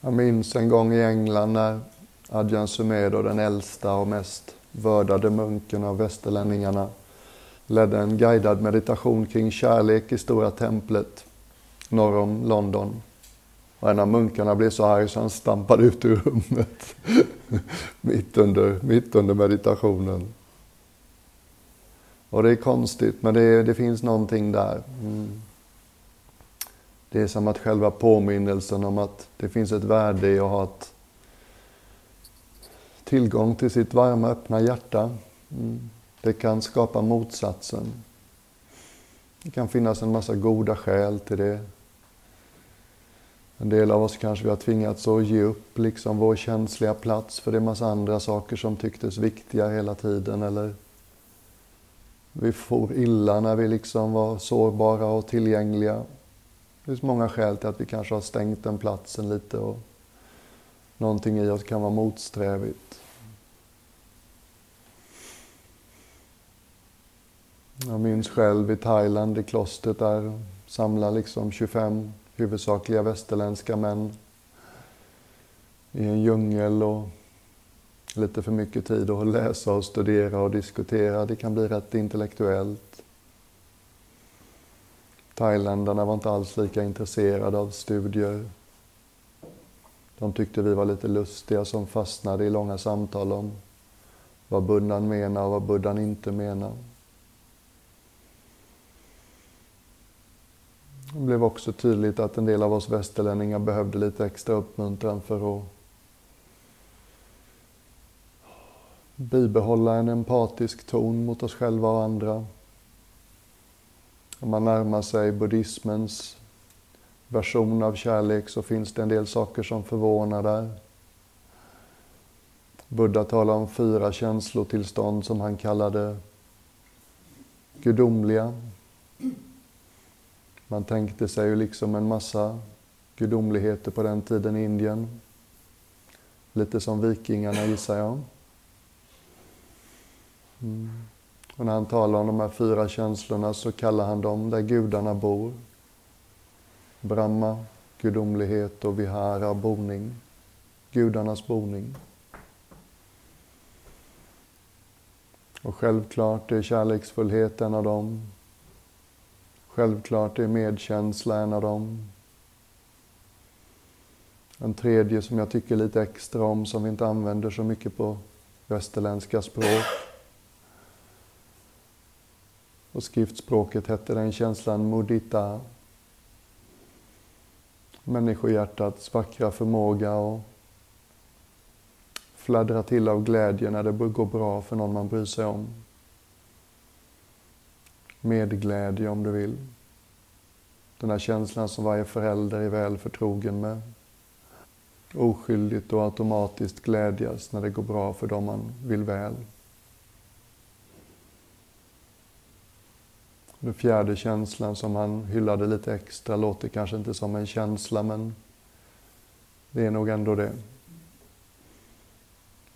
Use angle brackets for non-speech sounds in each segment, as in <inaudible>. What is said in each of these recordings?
Jag minns en gång i England när Adjan Sumedo, den äldsta och mest vördade munken av västerlänningarna, ledde en guidad meditation kring kärlek i Stora templet norr om London. Och en av munkarna blev så arg så han stampade ut ur rummet <laughs> mitt, under, mitt under meditationen. Och det är konstigt, men det, det finns någonting där. Mm. Det är som att själva påminnelsen om att det finns ett värde i att ha ett tillgång till sitt varma, öppna hjärta. Mm. Det kan skapa motsatsen. Det kan finnas en massa goda skäl till det. En del av oss kanske vi har tvingats att ge upp liksom vår känsliga plats för det är massa andra saker som tycktes viktiga hela tiden. Eller vi får illa när vi liksom var sårbara och tillgängliga. Det finns många skäl till att vi kanske har stängt den platsen lite och någonting i oss kan vara motsträvigt. Jag minns själv i Thailand, i klostret där, samla liksom 25 huvudsakliga västerländska män i en djungel och lite för mycket tid att läsa och studera och diskutera. Det kan bli rätt intellektuellt. Thailändarna var inte alls lika intresserade av studier. De tyckte vi var lite lustiga som fastnade i långa samtal om vad buddhan menar och vad buddhan inte menar. Det blev också tydligt att en del av oss västerlänningar behövde lite extra uppmuntran för att bibehålla en empatisk ton mot oss själva och andra. Om man närmar sig buddhismens version av kärlek så finns det en del saker som förvånar där. Buddha talar om fyra känslotillstånd som han kallade gudomliga. Man tänkte sig ju liksom en massa gudomligheter på den tiden i Indien. Lite som vikingarna gissar jag. Mm. Och när han talar om de här fyra känslorna så kallar han dem där gudarna bor. Brahma, gudomlighet och vihara, boning. Gudarnas boning. Och självklart är kärleksfullhet en av dem. Självklart är medkänsla en av dem. En tredje som jag tycker lite extra om, som vi inte använder så mycket på västerländska språk. På skriftspråket hette den känslan mudita. Människohjärtats vackra förmåga att fladdra till av glädje när det går bra för någon man bryr sig om medglädje om du vill. Den här känslan som varje förälder är väl förtrogen med. Oskyldigt och automatiskt glädjas när det går bra för dem man vill väl. Den fjärde känslan som han hyllade lite extra låter kanske inte som en känsla men det är nog ändå det.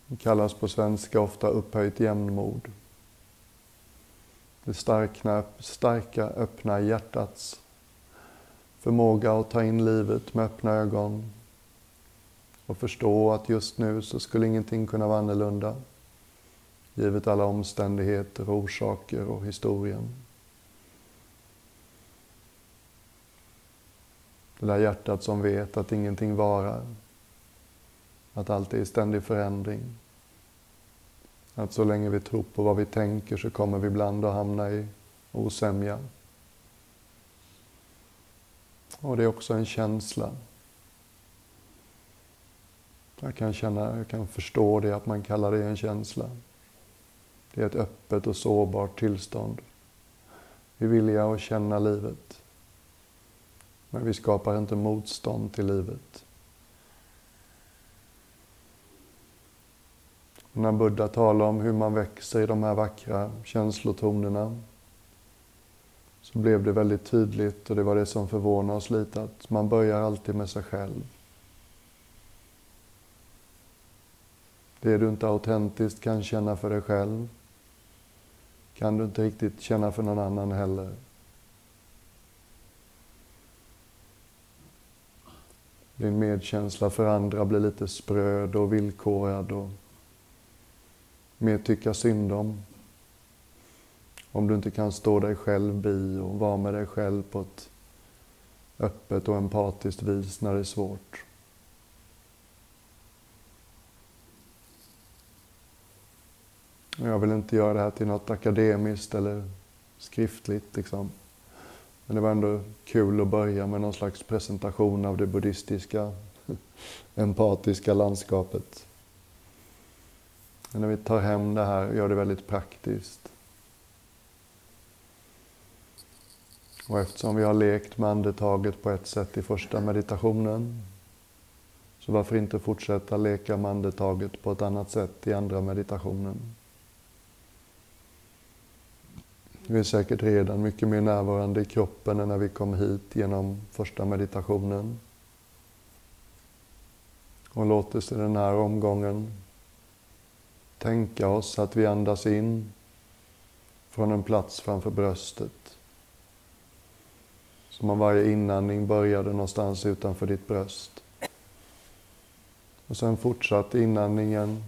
Det kallas på svenska ofta upphöjt jämnmod. Det starka, starka öppna hjärtats förmåga att ta in livet med öppna ögon och förstå att just nu så skulle ingenting kunna vara annorlunda givet alla omständigheter, orsaker och historien. Det där hjärtat som vet att ingenting varar, att allt är i ständig förändring. Att så länge vi tror på vad vi tänker så kommer vi ibland att hamna i osämja. Och det är också en känsla. Jag kan, känna, jag kan förstå det, att man kallar det en känsla. Det är ett öppet och sårbart tillstånd. Vi är villiga att känna livet. Men vi skapar inte motstånd till livet. När Buddha talar om hur man växer i de här vackra känslotonerna så blev det väldigt tydligt och det var det som förvånade oss lite att man börjar alltid med sig själv. Det du inte autentiskt kan känna för dig själv kan du inte riktigt känna för någon annan heller. Din medkänsla för andra blir lite spröd och villkorad och mer tycka synd om. Om du inte kan stå dig själv bi och vara med dig själv på ett öppet och empatiskt vis när det är svårt. Jag vill inte göra det här till något akademiskt eller skriftligt. Liksom. Men det var ändå kul att börja med någon slags presentation av det buddhistiska <laughs> empatiska landskapet. Men när vi tar hem det här och gör det väldigt praktiskt. Och eftersom vi har lekt med andetaget på ett sätt i första meditationen så varför inte fortsätta leka med andetaget på ett annat sätt i andra meditationen? Vi är säkert redan mycket mer närvarande i kroppen än när vi kom hit genom första meditationen. Och låt oss i den här omgången tänka oss att vi andas in från en plats framför bröstet. Som om varje inandning började någonstans utanför ditt bröst. Och sen fortsatte inandningen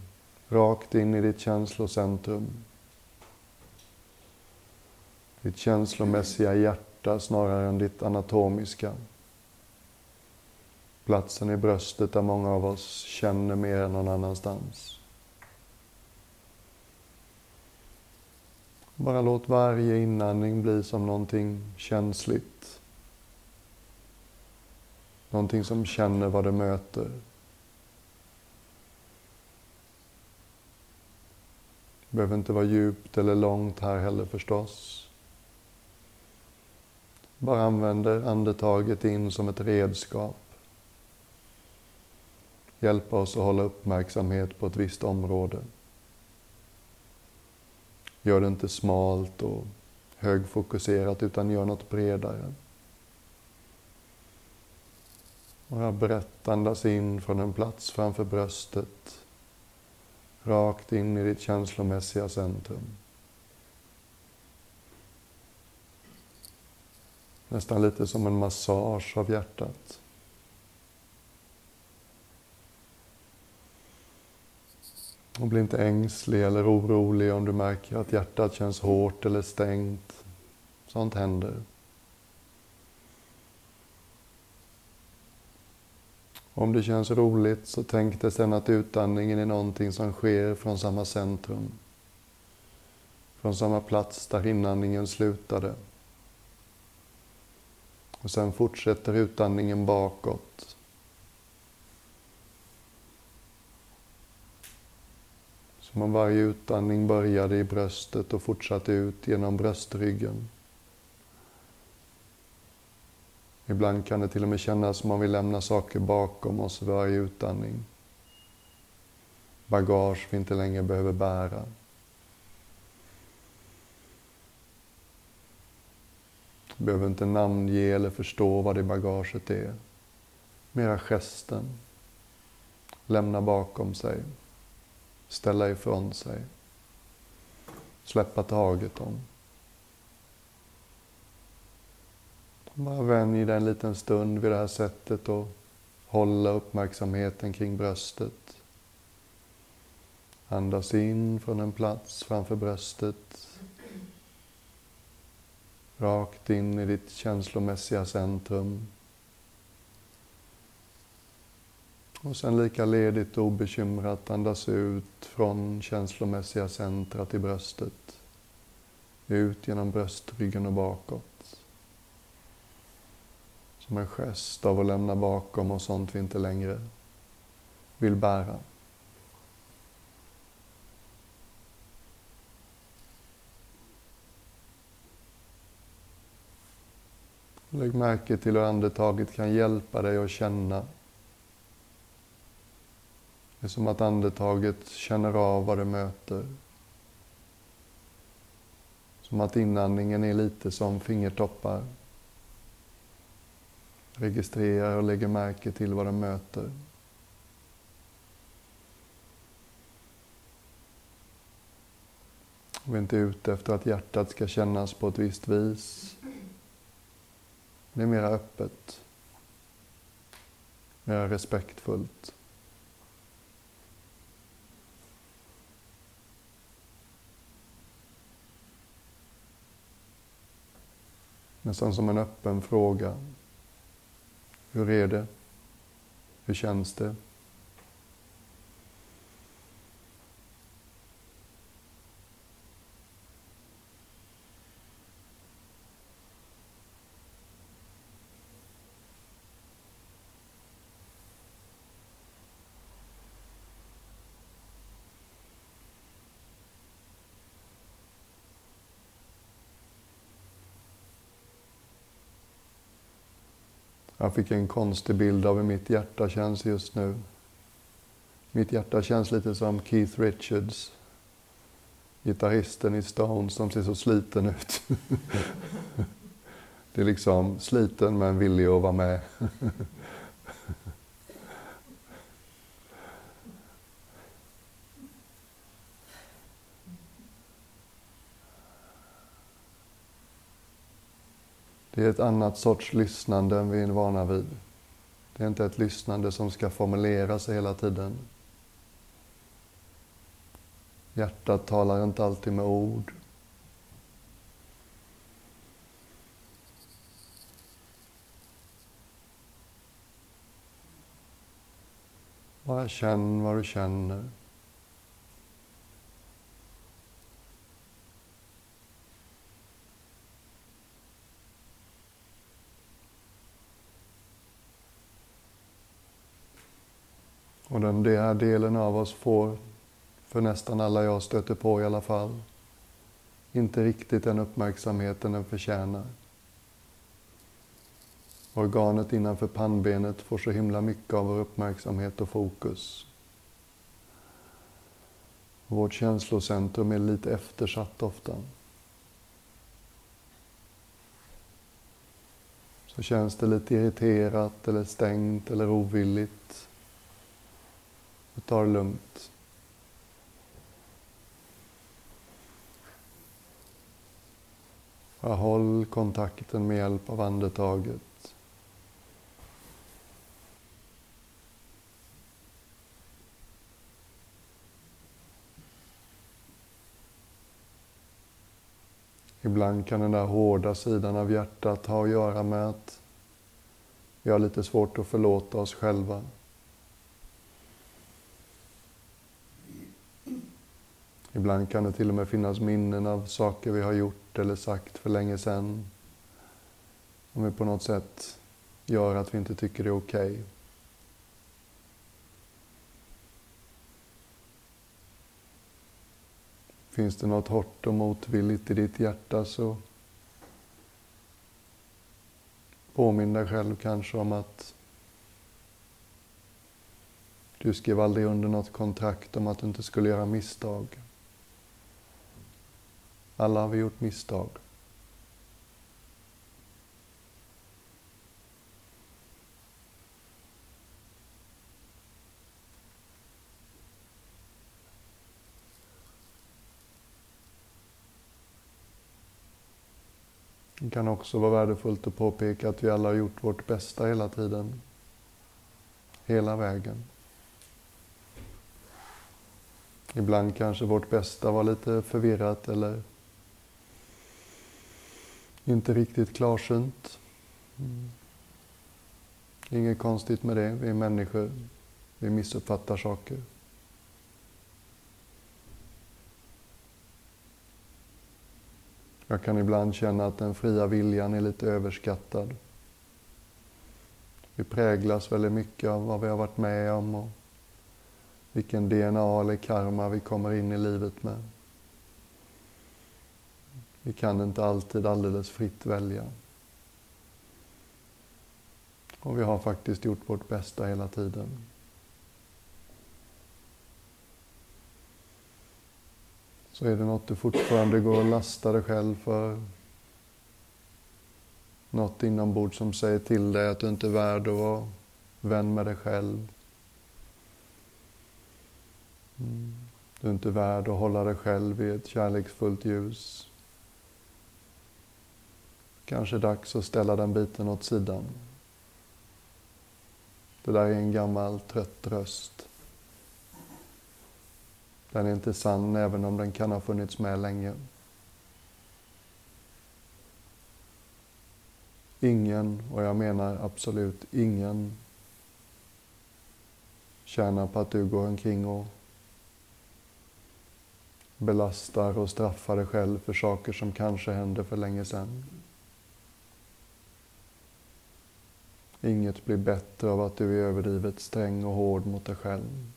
rakt in i ditt känslocentrum ditt känslomässiga hjärta snarare än ditt anatomiska. Platsen i bröstet där många av oss känner mer än någon annanstans. Bara låt varje inandning bli som någonting känsligt. Någonting som känner vad det möter. Det behöver inte vara djupt eller långt här heller förstås. Bara använder andetaget in som ett redskap. Hjälpa oss att hålla uppmärksamhet på ett visst område. Gör det inte smalt och högfokuserat utan gör något bredare. Bara brett andas in från en plats framför bröstet. Rakt in i ditt känslomässiga centrum. Nästan lite som en massage av hjärtat. Och bli inte ängslig eller orolig om du märker att hjärtat känns hårt eller stängt. Sånt händer. Om det känns roligt så tänk dig sen att utandningen är någonting som sker från samma centrum. Från samma plats där inandningen slutade. Och sen fortsätter utandningen bakåt. Som om varje utandning började i bröstet och fortsatte ut genom bröstryggen. Ibland kan det till och med kännas som om vi lämnar saker bakom oss varje utandning. Bagage vi inte längre behöver bära. Behöver inte namnge eller förstå vad det bagaget är. Mera gesten. Lämna bakom sig. Ställa ifrån sig. Släppa taget om. Bara vänj dig en liten stund vid det här sättet och hålla uppmärksamheten kring bröstet. Andas in från en plats framför bröstet Rakt in i ditt känslomässiga centrum. Och sen lika ledigt och obekymrat andas ut från känslomässiga centrat i bröstet. Ut genom bröstryggen och bakåt. Som en gest av att lämna bakom oss sånt vi inte längre vill bära. Lägg märke till hur andetaget kan hjälpa dig att känna. Det är som att andetaget känner av vad det möter. Som att inandningen är lite som fingertoppar. Registrerar och lägger märke till vad det möter. Vi är inte ute efter att hjärtat ska kännas på ett visst vis. Det är mera öppet. mer respektfullt. Nästan som en öppen fråga. Hur är det? Hur känns det? Jag fick en konstig bild av hur mitt hjärta känns just nu. Mitt hjärta känns lite som Keith Richards, gitarristen i Stones som ser så sliten ut. <laughs> Det är liksom sliten men villig att vara med. <laughs> Det är ett annat sorts lyssnande än vi är vana vid. Det är inte ett lyssnande som ska formulera sig hela tiden. Hjärtat talar inte alltid med ord. Bara känn vad du känner. Den här delen av oss får, för nästan alla jag stöter på i alla fall, inte riktigt den uppmärksamheten den förtjänar. Organet innanför pannbenet får så himla mycket av vår uppmärksamhet och fokus. Vårt känslocentrum är lite eftersatt ofta. Så känns det lite irriterat eller stängt eller ovilligt och ta det lugnt. Bara håll kontakten med hjälp av andetaget. Ibland kan den där hårda sidan av hjärtat ha att göra med att vi har lite svårt att förlåta oss själva. Ibland kan det till och med finnas minnen av saker vi har gjort eller sagt för länge sedan. Om vi på något sätt gör att vi inte tycker det är okej. Okay. Finns det något hårt och motvilligt i ditt hjärta så påminn dig själv kanske om att du skrev aldrig under något kontrakt om att du inte skulle göra misstag. Alla har vi gjort misstag. Det kan också vara värdefullt att påpeka att vi alla har gjort vårt bästa hela tiden. Hela vägen. Ibland kanske vårt bästa var lite förvirrat eller inte riktigt klarsynt. Mm. Inget konstigt med det. Vi är människor. Vi missuppfattar saker. Jag kan ibland känna att den fria viljan är lite överskattad. Vi präglas väldigt mycket av vad vi har varit med om och vilken DNA eller karma vi kommer in i livet med. Vi kan inte alltid alldeles fritt välja. Och vi har faktiskt gjort vårt bästa hela tiden. Så är det något du fortfarande går och lastar dig själv för. Något inombords som säger till dig att du inte är värd att vara vän med dig själv. Mm. Du är inte värd att hålla dig själv i ett kärleksfullt ljus. Kanske dags att ställa den biten åt sidan. Det där är en gammal trött röst. Den är inte sann även om den kan ha funnits med länge. Ingen, och jag menar absolut ingen, tjänar på att du går omkring och belastar och straffar dig själv för saker som kanske hände för länge sedan. Inget blir bättre av att du är överdrivet sträng och hård mot dig själv.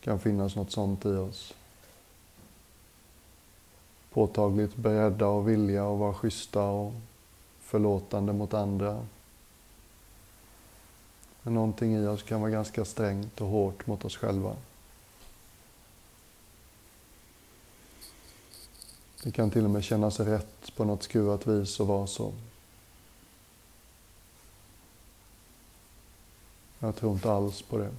Det kan finnas något sånt i oss. Påtagligt beredda och villiga att vara schyssta och förlåtande mot andra. Men någonting i oss kan vara ganska strängt och hårt mot oss själva. Det kan till och med kännas rätt på något skurat vis att vara så. Jag tror inte alls på det.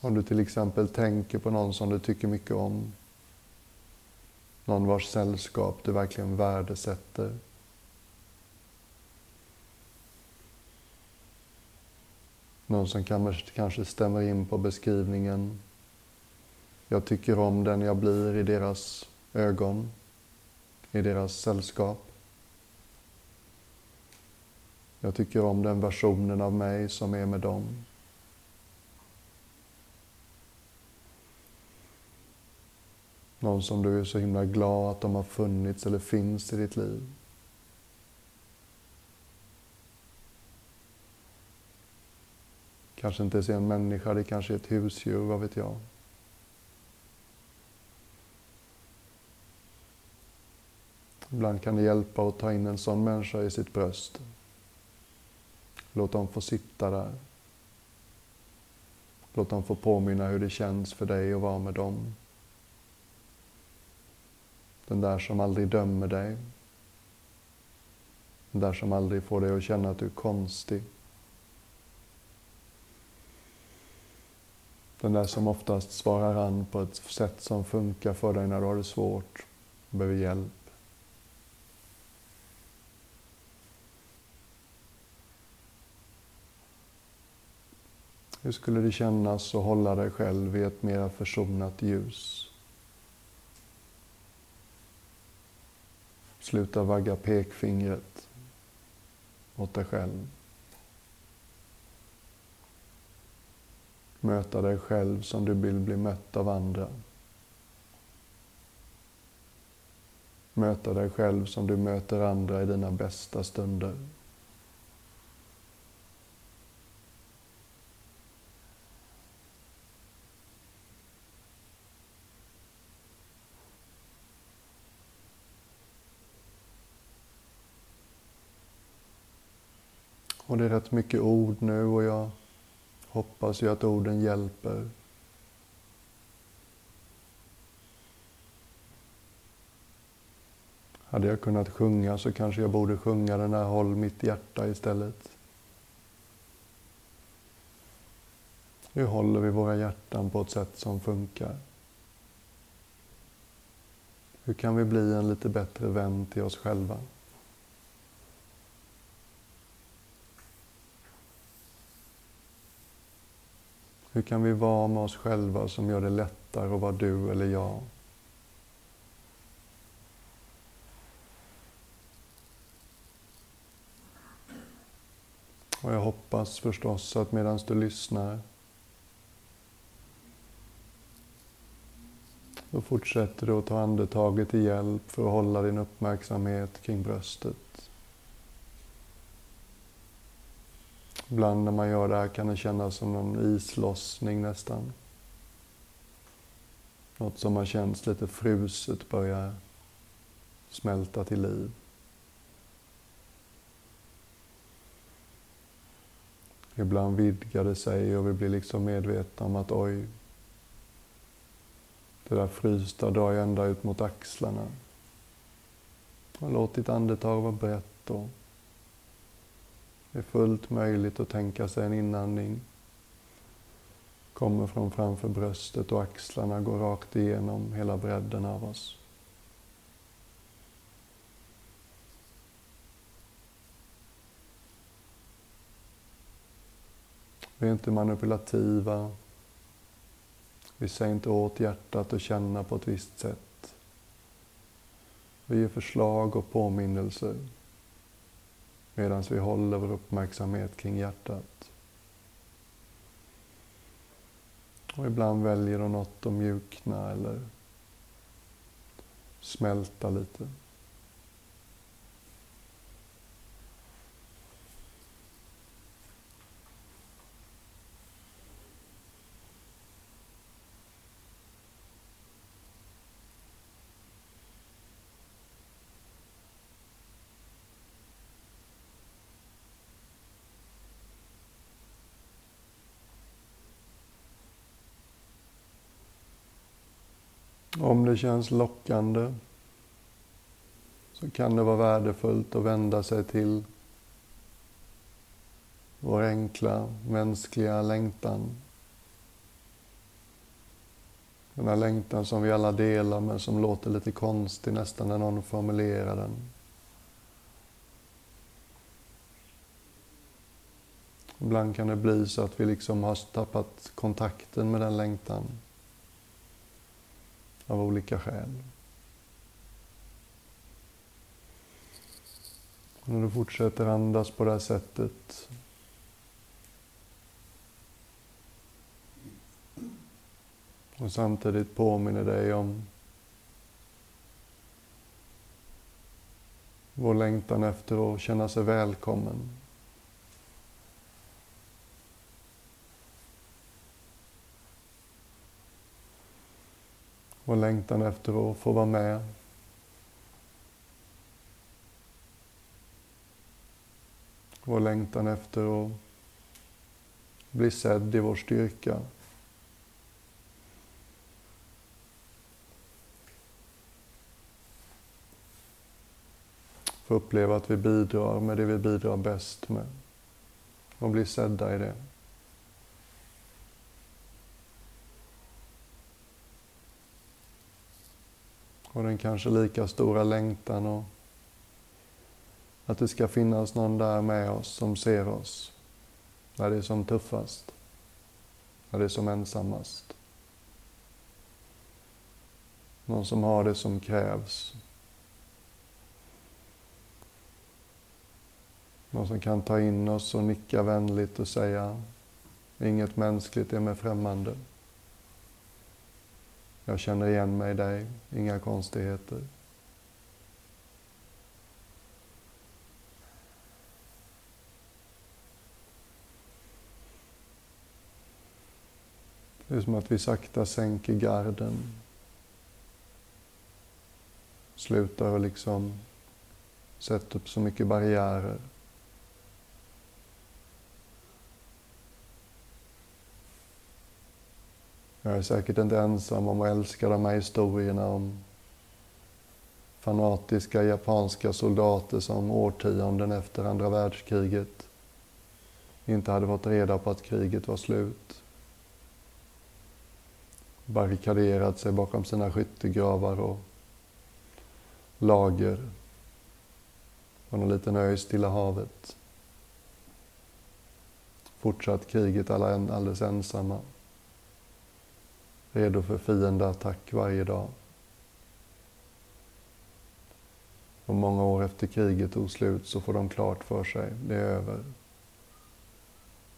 Om du till exempel tänker på någon som du tycker mycket om. Någon vars sällskap du verkligen värdesätter. Någon som kanske stämmer in på beskrivningen. Jag tycker om den jag blir i deras ögon, i deras sällskap. Jag tycker om den versionen av mig som är med dem. Någon som du är så himla glad att de har funnits eller finns i ditt liv. Kanske inte ens en människa, det kanske är ett husdjur, vad vet jag. Ibland kan det hjälpa att ta in en sån människa i sitt bröst. Låt dem få sitta där. Låt dem få påminna hur det känns för dig att vara med dem. Den där som aldrig dömer dig. Den där som aldrig får dig att känna att du är konstig. Den där som oftast svarar an på ett sätt som funkar för dig när du har det svårt och behöver hjälp. Hur skulle det kännas att hålla dig själv i ett mera försonat ljus? Sluta vagga pekfingret åt dig själv. Möta dig själv som du vill bli mött av andra. Möta dig själv som du möter andra i dina bästa stunder. Och det är rätt mycket ord nu och jag hoppas ju att orden hjälper. Hade jag kunnat sjunga så kanske jag borde sjunga den här Håll mitt hjärta istället. Hur håller vi våra hjärtan på ett sätt som funkar? Hur kan vi bli en lite bättre vän till oss själva? Hur kan vi vara med oss själva som gör det lättare att vara du eller jag? Och jag hoppas förstås att medan du lyssnar så fortsätter du att ta andetaget till hjälp för att hålla din uppmärksamhet kring bröstet. Ibland när man gör det här kan det kännas som någon islossning nästan. Något som har känts lite fruset börjar smälta till liv. Ibland vidgar det sig och vi blir liksom medvetna om att oj, det där frysta drar ju ända ut mot axlarna. Och låt ditt andetag vara brett och det är fullt möjligt att tänka sig en inandning. Kommer från framför bröstet och axlarna går rakt igenom hela bredden av oss. Vi är inte manipulativa. Vi säger inte åt hjärtat att känna på ett visst sätt. Vi ger förslag och påminnelser medan vi håller vår uppmärksamhet kring hjärtat. Och ibland väljer de något att mjukna eller smälta lite. Om det känns lockande så kan det vara värdefullt att vända sig till vår enkla mänskliga längtan. Den här längtan som vi alla delar men som låter lite konstig nästan när någon formulerar den. Ibland kan det bli så att vi liksom har tappat kontakten med den längtan av olika skäl. Och när du fortsätter andas på det här sättet och samtidigt påminner dig om vår längtan efter att känna sig välkommen Vår längtan efter att få vara med. Vår längtan efter att bli sedd i vår styrka. Få uppleva att vi bidrar med det vi bidrar bäst med och bli sedda i det. Och den kanske lika stora längtan och att det ska finnas någon där med oss som ser oss när det är som tuffast, när det är som ensammast. Någon som har det som krävs. Någon som kan ta in oss och nicka vänligt och säga inget mänskligt är mig främmande. Jag känner igen mig i dig, inga konstigheter. Det är som att vi sakta sänker garden. Slutar att liksom sätta upp så mycket barriärer. Jag är säkert inte ensam om att älska de här historierna om fanatiska japanska soldater som årtionden efter andra världskriget inte hade fått reda på att kriget var slut. Barrikaderat sig bakom sina skyttegravar och lager på någon liten ö i Stilla havet. Fortsatt kriget alla alldeles ensamma redo för fiendeattack varje dag. Och många år efter kriget tog slut så får de klart för sig, det är över.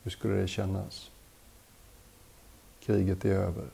Hur skulle det kännas? Kriget är över.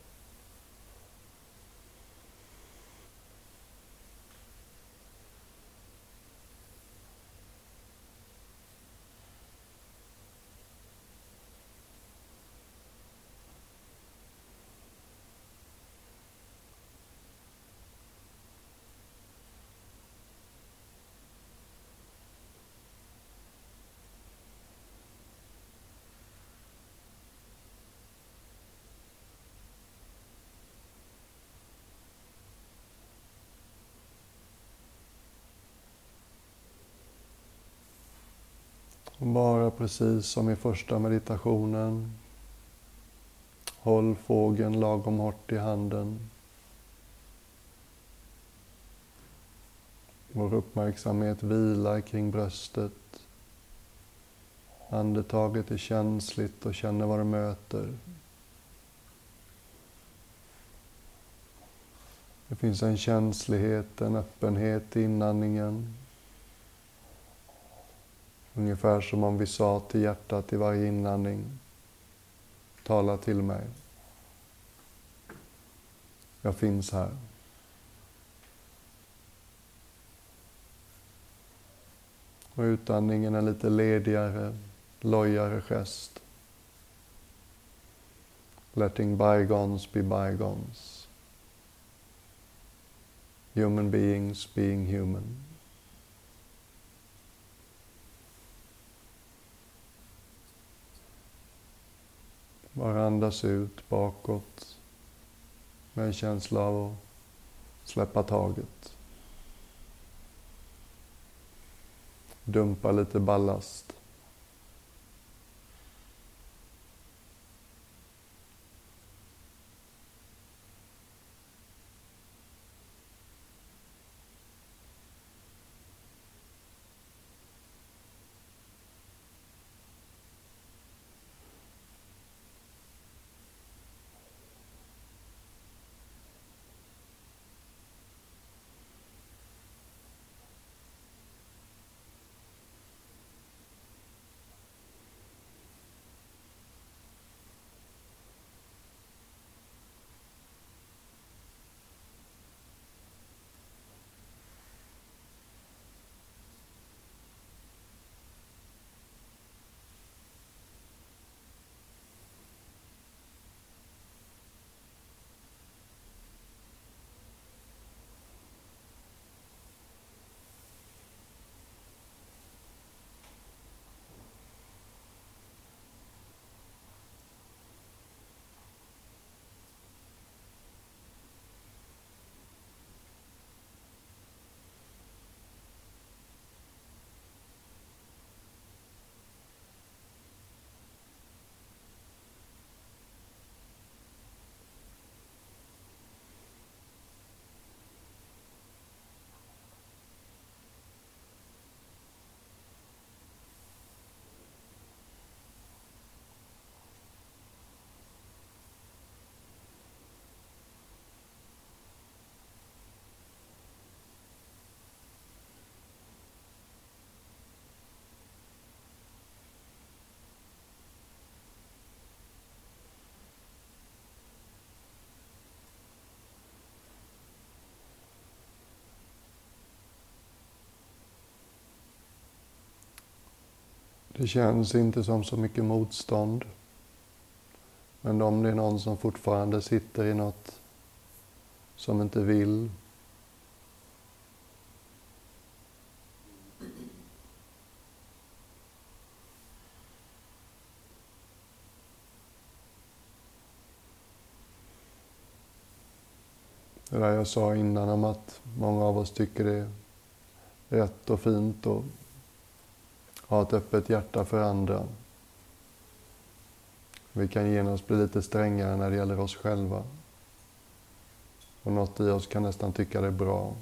Bara precis som i första meditationen. Håll fågeln lagom hårt i handen. Vår uppmärksamhet vilar kring bröstet. Andetaget är känsligt och känner vad det möter. Det finns en känslighet, en öppenhet i inandningen. Ungefär som om vi sa till hjärtat i varje inandning. Tala till mig. Jag finns här. Och utandningen en lite ledigare, lojare gest. Letting bygons be bygons. Human beings being human. Bara andas ut bakåt med en känsla av att släppa taget. Dumpa lite ballast. Det känns inte som så mycket motstånd. Men om det är någon som fortfarande sitter i något som inte vill Det där jag sa innan om att många av oss tycker det är rätt och fint och ha ett öppet hjärta för andra. Vi kan genast bli lite strängare när det gäller oss själva. Och något i oss kan nästan tycka det är bra.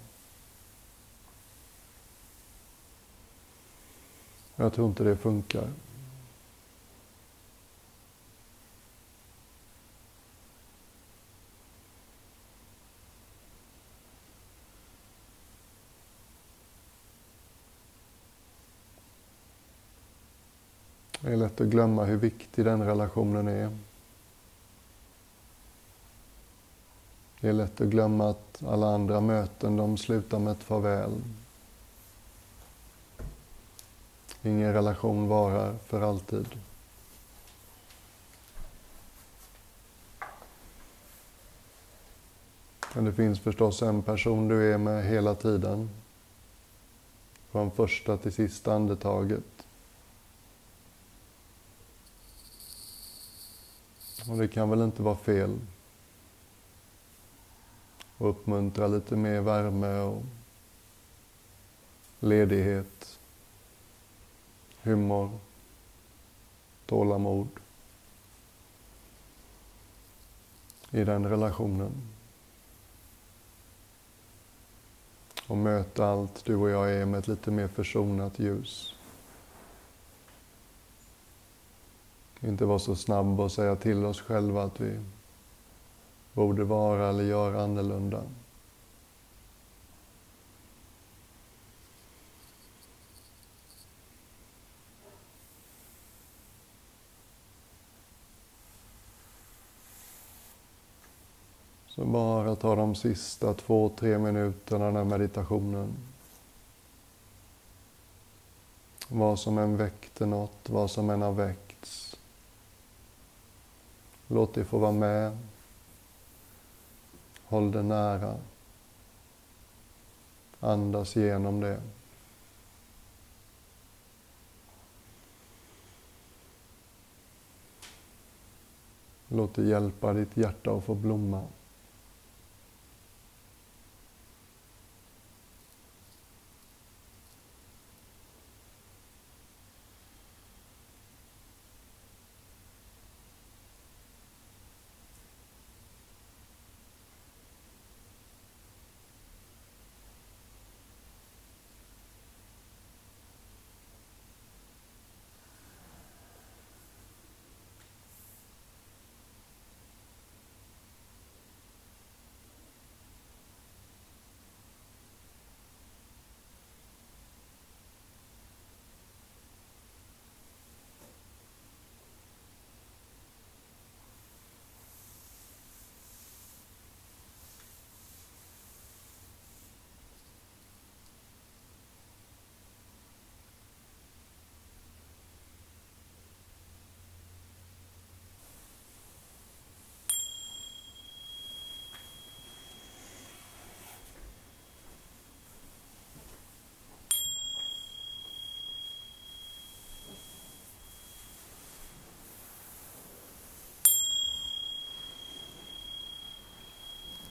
Jag tror inte det funkar. Det är lätt att glömma hur viktig den relationen är. Det är lätt att glömma att alla andra möten de slutar med ett farväl. Ingen relation varar för alltid. Men det finns förstås en person du är med hela tiden. Från första till sista andetaget. Och det kan väl inte vara fel. Och uppmuntra lite mer värme och ledighet, humor, tålamod i den relationen. Och möta allt du och jag är med ett lite mer försonat ljus. Inte vara så snabb och säga till oss själva att vi borde vara eller göra annorlunda. Så bara ta de sista två, tre minuterna den här meditationen. Vad som än väckte något, vad som än har väckt. Låt det få vara med. Håll det nära. Andas igenom det. Låt det hjälpa ditt hjärta att få blomma.